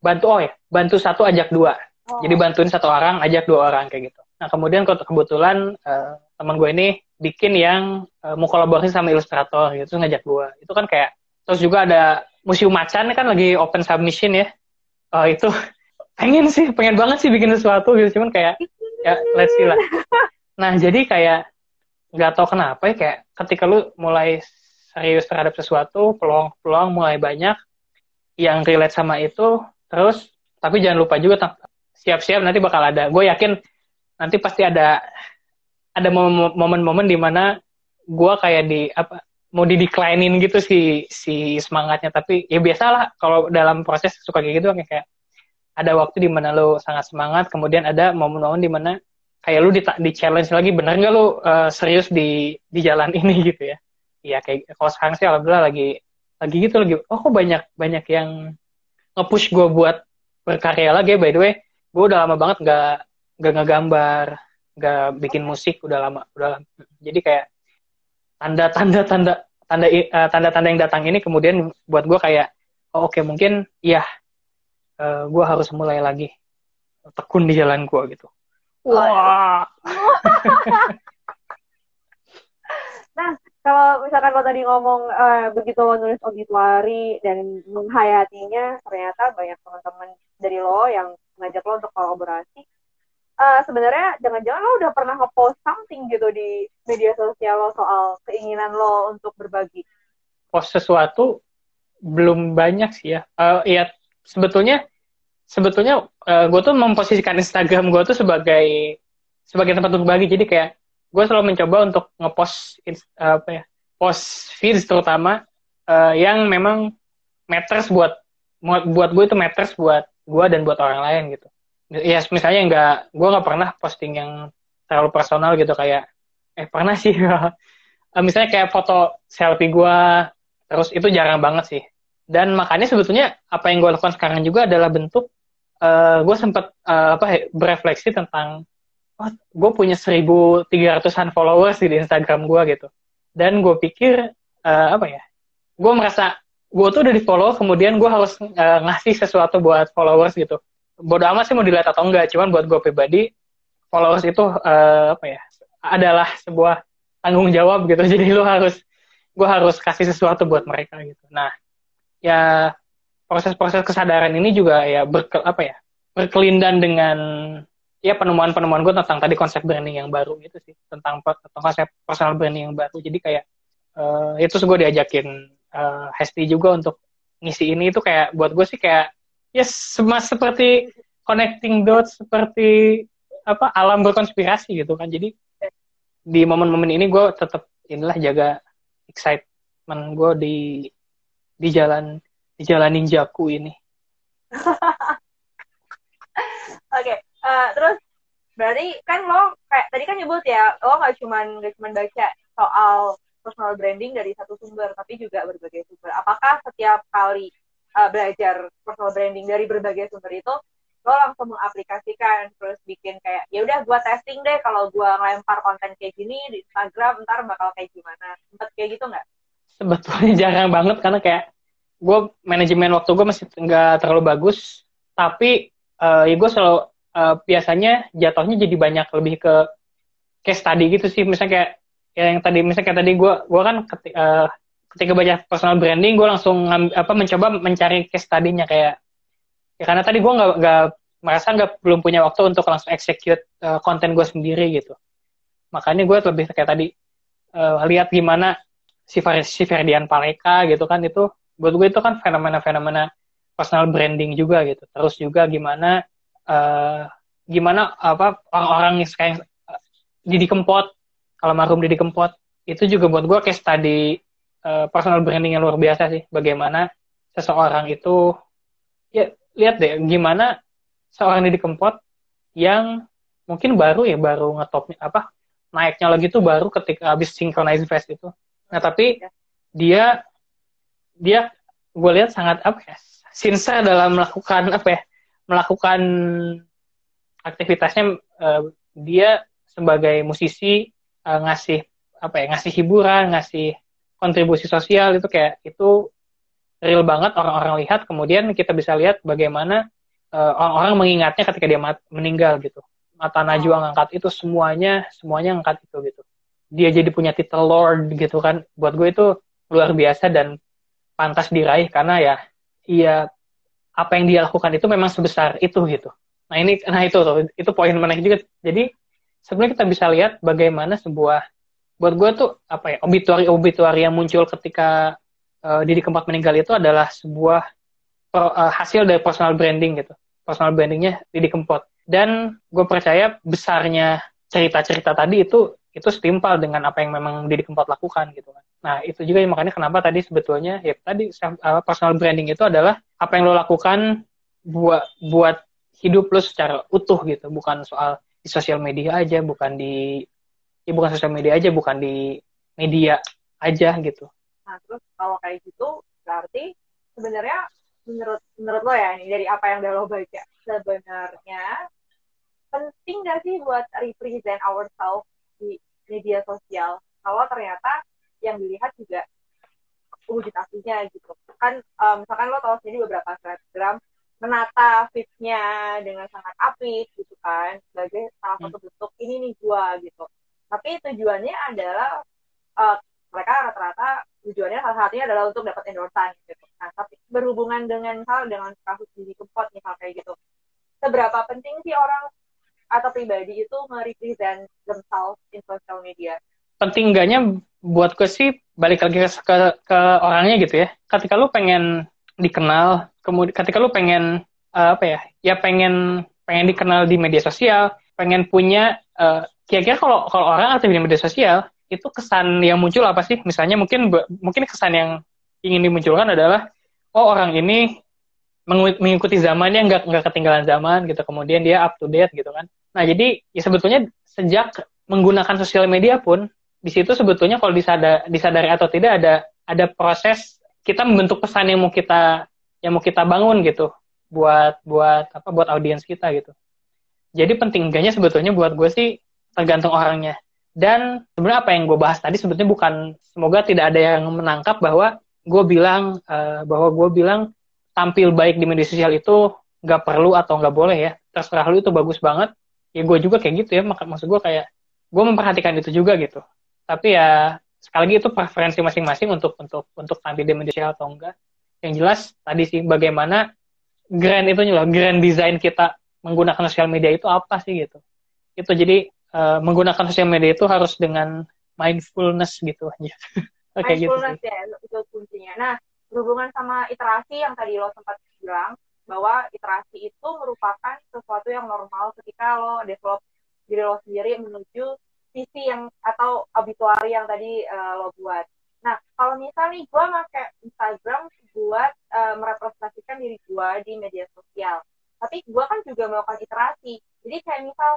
bantu oh ya bantu satu ajak dua. Oh. jadi bantuin satu orang ajak dua orang kayak gitu. Nah kemudian kebetulan uh, teman gue ini bikin yang uh, mau kolaborasi sama ilustrator gitu ngajak gue itu kan kayak terus juga ada museum macan kan lagi open submission ya. Uh, itu pengen sih pengen banget sih bikin sesuatu gitu. Cuman kayak ya let's see lah. Nah jadi kayak nggak tau kenapa ya kayak ketika lu mulai serius terhadap sesuatu peluang-peluang mulai banyak yang relate sama itu terus tapi jangan lupa juga siap-siap nanti bakal ada. Gue yakin nanti pasti ada ada momen-momen di mana gue kayak di apa mau di declinein gitu si si semangatnya. Tapi ya biasalah kalau dalam proses suka kayak gitu kayak ada waktu di mana lo sangat semangat, kemudian ada momen-momen di mana kayak lu di, di challenge lagi, bener nggak lu uh, serius di di jalan ini gitu ya? Iya kayak kalau sekarang sih alhamdulillah lagi lagi gitu lagi. Oh kok banyak banyak yang nge-push gue buat berkarya lagi. By the way, gue udah lama banget nggak nggak ngegambar, nggak bikin musik udah lama udah lama. Jadi kayak tanda-tanda tanda tanda uh, tanda-tanda yang datang ini kemudian buat gue kayak oh, oke okay, mungkin iya uh, eh, gue harus mulai lagi tekun di jalan gue gitu. Wah. nah, kalau misalkan lo tadi ngomong uh, begitu lo nulis obituari dan menghayatinya, ternyata banyak teman-teman dari lo yang ngajak lo untuk kolaborasi. Uh, sebenarnya jangan-jangan lo udah pernah ngepost something gitu di media sosial lo soal keinginan lo untuk berbagi. Post sesuatu belum banyak sih ya. Uh, ya sebetulnya sebetulnya uh, eh, gue tuh memposisikan Instagram gue tuh sebagai sebagai tempat untuk berbagi. Jadi kayak gue selalu mencoba untuk ngepost uh, apa ya post feeds terutama uh, yang memang matters buat buat gue itu matters buat gue dan buat orang lain gitu. Ya misalnya nggak gue nggak pernah posting yang terlalu personal gitu kayak eh pernah sih. Misalnya kayak foto selfie gue terus itu jarang banget sih. Dan makanya sebetulnya apa yang gue lakukan sekarang juga adalah bentuk uh, eh, gue sempat uh, eh, apa berefleksi tentang oh, gue punya 1300-an followers di Instagram gue gitu. Dan gue pikir uh, apa ya gue merasa gue tuh udah di follow kemudian gue harus uh, ngasih sesuatu buat followers gitu. Bodoh amat sih mau dilihat atau enggak cuman buat gue pribadi followers itu uh, apa ya adalah sebuah tanggung jawab gitu. Jadi lu harus gue harus kasih sesuatu buat mereka gitu. Nah ya proses-proses kesadaran ini juga ya berke, apa ya berkelindan dengan ya penemuan-penemuan gue tentang tadi konsep branding yang baru gitu sih tentang, tentang konsep personal branding yang baru. Jadi kayak uh, itu gue diajakin uh, Hesti juga untuk ngisi ini. Itu kayak buat gue sih kayak ya yes, seperti connecting dots seperti apa alam berkonspirasi gitu kan. Jadi di momen-momen ini gue tetap inilah jaga excitement gue di di jalan di jalan ninjaku ini. Oke, okay. uh, eh, terus berarti kan lo kayak tadi kan nyebut ya lo nggak cuman nggak cuman baca soal personal branding dari satu sumber tapi juga berbagai sumber. Apakah setiap kali uh, belajar personal branding dari berbagai sumber itu lo langsung mengaplikasikan terus bikin kayak ya udah gue testing deh kalau gue ngelempar konten kayak gini di Instagram ntar bakal kayak gimana sempet kayak gitu nggak sebetulnya jarang banget karena kayak gue manajemen waktu gue masih nggak terlalu bagus tapi uh, ya gue selalu uh, biasanya jatuhnya jadi banyak lebih ke case study gitu sih. Misalnya kayak ya yang tadi misalnya kayak tadi gue gue kan ketika, uh, eh, ketika baca personal branding gue langsung apa mencoba mencari case study-nya kayak ya karena tadi gue nggak nggak merasa nggak belum punya waktu untuk langsung execute uh, konten gue sendiri gitu. Makanya gue lebih kayak tadi uh, lihat gimana si, si Ferdian Paleka gitu kan itu buat gue itu kan fenomena-fenomena personal branding juga gitu. Terus juga gimana uh, gimana apa orang-orang yang kayak Didi Kempot kalau marum Didi Kempot. Itu juga buat gue kayak study uh, personal branding yang luar biasa sih. Bagaimana seseorang itu ya lihat deh gimana seorang Didi Kempot yang mungkin baru ya baru ngetopnya apa naiknya lagi tuh baru ketika habis synchronize fest itu. Nah tapi dia dia gue lihat sangat apa ya sincere dalam melakukan apa ya melakukan aktivitasnya uh, dia sebagai musisi uh, ngasih apa ya ngasih hiburan ngasih kontribusi sosial itu kayak itu real banget orang-orang lihat kemudian kita bisa lihat bagaimana uh, orang-orang mengingatnya ketika dia meninggal gitu. Mata Najwa ngangkat itu semuanya semuanya ngangkat itu gitu. Dia jadi punya titel Lord gitu kan. Buat gue itu luar biasa dan pantas diraih karena ya iya apa yang dia lakukan itu memang sebesar itu gitu nah ini nah itu tuh itu poin menarik juga jadi sebenarnya kita bisa lihat bagaimana sebuah buat gue tuh apa ya obituari obituari yang muncul ketika uh, Didi Kempot meninggal itu adalah sebuah pro, uh, hasil dari personal branding gitu. Personal brandingnya Didi Kempot. Dan gue percaya besarnya cerita-cerita tadi itu itu setimpal dengan apa yang memang Didi Kempot lakukan gitu kan. Nah itu juga yang makanya kenapa tadi sebetulnya ya tadi personal branding itu adalah apa yang lo lakukan buat buat hidup lo secara utuh gitu, bukan soal di sosial media aja, bukan di ya bukan sosial media aja, bukan di media aja gitu. Nah, terus kalau kayak gitu berarti sebenarnya menurut menurut lo ya ini dari apa yang udah lo baca sebenarnya penting gak sih buat represent ourselves di media sosial kalau ternyata yang dilihat juga wujud aslinya gitu kan um, misalkan lo tahu sendiri beberapa selebgram menata fitnya dengan sangat apik gitu kan sebagai salah satu hmm. bentuk ini nih gua gitu tapi tujuannya adalah uh, mereka rata-rata tujuannya salah satunya adalah untuk dapat endorsan gitu. Nah, tapi berhubungan dengan hal dengan kasus di kempot misal kayak gitu. Seberapa penting sih orang atau pribadi itu merepresent themselves in social media? Penting enggaknya buat gue sih balik lagi ke, ke, orangnya gitu ya. Ketika lu pengen dikenal, kemudian ketika lu pengen uh, apa ya? Ya pengen pengen dikenal di media sosial, pengen punya uh, kira-kira kalau kalau orang aktif di media sosial itu kesan yang muncul apa sih? Misalnya mungkin mungkin kesan yang ingin dimunculkan adalah oh orang ini mengikuti zamannya nggak nggak ketinggalan zaman gitu. Kemudian dia up to date gitu kan. Nah jadi ya sebetulnya sejak menggunakan sosial media pun di situ sebetulnya kalau disadar, disadari atau tidak ada ada proses kita membentuk pesan yang mau kita yang mau kita bangun gitu buat buat apa buat audiens kita gitu. Jadi penting enggaknya sebetulnya buat gue sih tergantung orangnya. Dan sebenarnya apa yang gue bahas tadi sebetulnya bukan semoga tidak ada yang menangkap bahwa gue bilang uh, bahwa gue bilang tampil baik di media sosial itu nggak perlu atau nggak boleh ya terserah lu itu bagus banget ya gue juga kayak gitu ya mak maksud gue kayak gue memperhatikan itu juga gitu tapi ya sekali lagi itu preferensi masing-masing untuk untuk untuk tampil di media sosial atau enggak yang jelas tadi sih bagaimana grand itu loh grand design kita menggunakan sosial media itu apa sih gitu itu jadi uh, menggunakan sosial media itu harus dengan mindfulness gitu aja. Oke gitu mindfulness gitu. ya itu kuncinya. Nah berhubungan sama iterasi yang tadi lo sempat bilang bahwa iterasi itu merupakan sesuatu yang normal ketika lo develop diri lo sendiri menuju visi yang atau obituari yang tadi uh, lo buat. Nah, kalau misal nih gue pakai Instagram buat uh, merepresentasikan diri gue di media sosial, tapi gue kan juga melakukan iterasi. Jadi kayak misal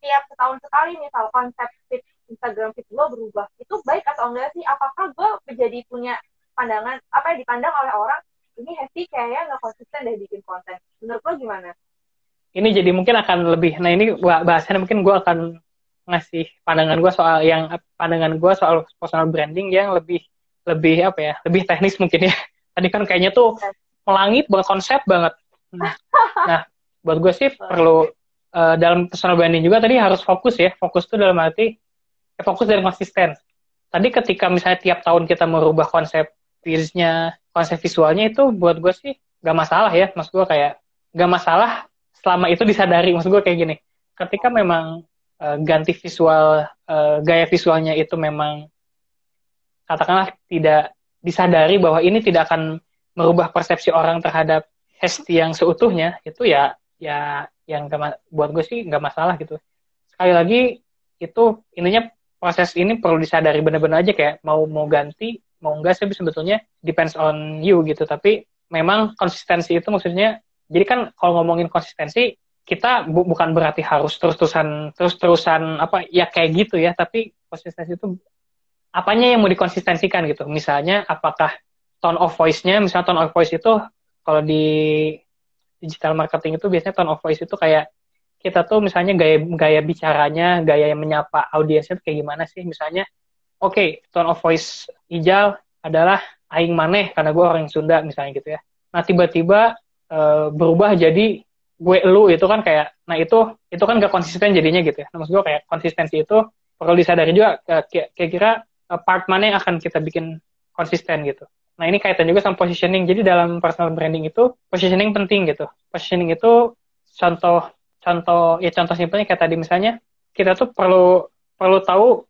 setiap setahun sekali misal konsep feed Instagram feed gue berubah itu baik atau enggak sih apakah gue menjadi punya pandangan apa yang dipandang oleh orang ini Hesti kayaknya nggak konsisten deh bikin konten. Menurut lo gimana? Ini jadi mungkin akan lebih nah ini bahasannya mungkin gue akan ngasih pandangan gue soal yang pandangan gue soal personal branding yang lebih lebih apa ya lebih teknis mungkin ya. Tadi kan kayaknya tuh melangit banget konsep banget. Nah, nah buat gue sih perlu uh, dalam personal branding juga tadi harus fokus ya. Fokus tuh dalam arti ya fokus dan konsisten. Tadi ketika misalnya tiap tahun kita merubah konsep visualnya konsep visualnya itu buat gue sih gak masalah ya. Maksud gue kayak gak masalah selama itu disadari. Maksud gue kayak gini. Ketika memang uh, ganti visual uh, gaya visualnya itu memang katakanlah tidak disadari bahwa ini tidak akan merubah persepsi orang terhadap Hesti yang seutuhnya itu ya ya yang gak, buat gue sih nggak masalah gitu. Sekali lagi itu intinya proses ini perlu disadari benar-benar aja. Kayak mau mau ganti mau enggak sih sebetulnya depends on you gitu. Tapi memang konsistensi itu maksudnya jadi kan kalau ngomongin konsistensi kita bu bukan berarti harus terus-terusan terus-terusan apa ya kayak gitu ya. Tapi konsistensi itu apanya yang mau dikonsistensikan gitu? Misalnya apakah tone of voice-nya misalnya tone of voice itu kalau di digital marketing itu biasanya tone of voice itu kayak kita tuh misalnya gaya gaya bicaranya gaya yang menyapa audiensnya kayak gimana sih? Misalnya oke okay, tone of voice hijau adalah aing maneh karena gue orang Sunda misalnya gitu ya nah tiba-tiba uh, berubah jadi gue lu itu kan kayak nah itu itu kan gak konsisten jadinya gitu ya nah, maksud gue kayak konsistensi itu perlu disadari juga kira-kira Eh, part mana yang akan kita bikin konsisten gitu. Nah ini kaitan juga sama positioning. Jadi dalam personal branding itu positioning penting gitu. Positioning itu contoh contoh ya contoh simpelnya kayak tadi misalnya kita tuh perlu perlu tahu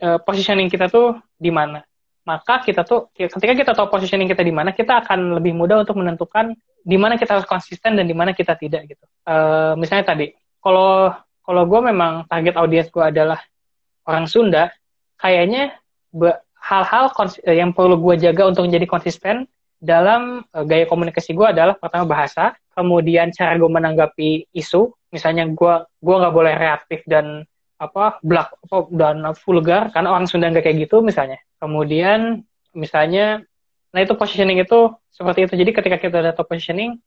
uh, positioning kita tuh di mana. Maka kita tuh ketika kita tahu positioning kita di mana, kita akan lebih mudah untuk menentukan di mana kita harus konsisten dan di mana kita tidak gitu. Uh, misalnya tadi, kalau kalau gue memang target audiens gue adalah orang Sunda, kayaknya hal-hal eh, yang perlu gue jaga untuk menjadi konsisten dalam uh, gaya komunikasi gue adalah pertama bahasa, kemudian cara gue menanggapi isu, misalnya gue gue nggak boleh reaktif dan apa black apa dan vulgar karena orang Sunda nggak kayak gitu misalnya. Kemudian misalnya, nah itu positioning itu seperti itu. Jadi ketika kita data positioning,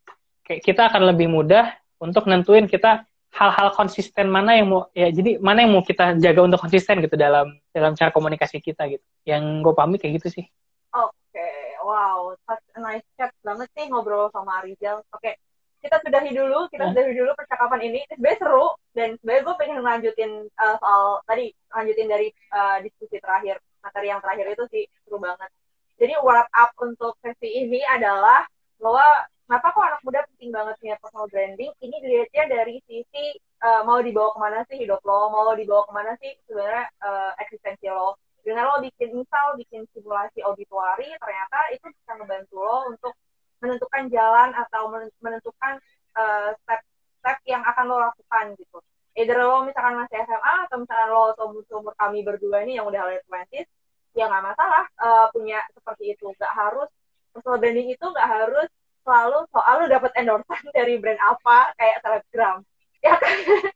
kita akan lebih mudah untuk nentuin kita hal-hal konsisten mana yang mau ya jadi mana yang mau kita jaga untuk konsisten gitu dalam dalam cara komunikasi kita gitu yang gue pahami kayak gitu sih oke okay. wow such a nice chat banget sih ngobrol sama Arizal oke okay. Kita sudahi dulu kita sudahi dulu percakapan ini. Sebenarnya seru dan sebenarnya gue pengen lanjutin uh, soal tadi lanjutin dari uh, diskusi terakhir materi yang terakhir itu sih seru banget. Jadi wrap up untuk sesi ini adalah bahwa kenapa kok anak muda penting banget punya personal branding? Ini dilihatnya dari sisi uh, mau dibawa ke mana sih hidup lo? Mau dibawa ke mana sih sebenarnya uh, eksistensi lo? Dengan lo bikin misal bikin simulasi auditory ternyata itu bisa membantu lo untuk menentukan jalan atau menentukan step-step uh, yang akan lo lakukan gitu either lo misalkan masih SMA atau misalkan lo seumur kami berdua ini yang udah late twenties ya nggak masalah uh, punya seperti itu nggak harus personal branding itu nggak harus selalu soal lu dapat endorsement dari brand apa kayak selebgram ya kan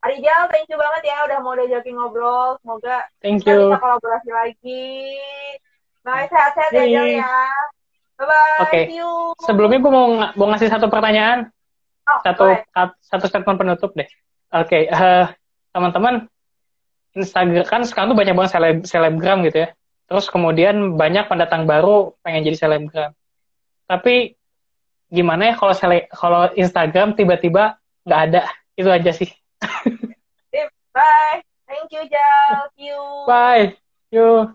Arijal, thank you banget ya udah mau diajakin ngobrol. Semoga thank you. kita kolaborasi lagi. Bye, sehat-sehat ya, Jal ya. Bye-bye. Oke. Okay. Sebelumnya gue mau, mau ngasih satu pertanyaan. Oh, satu boleh. satu statement penutup deh. Oke, okay. uh, eh, teman-teman, Instagram kan sekarang tuh banyak banget seleb selebgram gitu ya. Terus kemudian banyak pendatang baru pengen jadi selebgram. Tapi gimana ya kalau kalau Instagram tiba-tiba nggak ada itu aja sih bye thank you Jal you bye you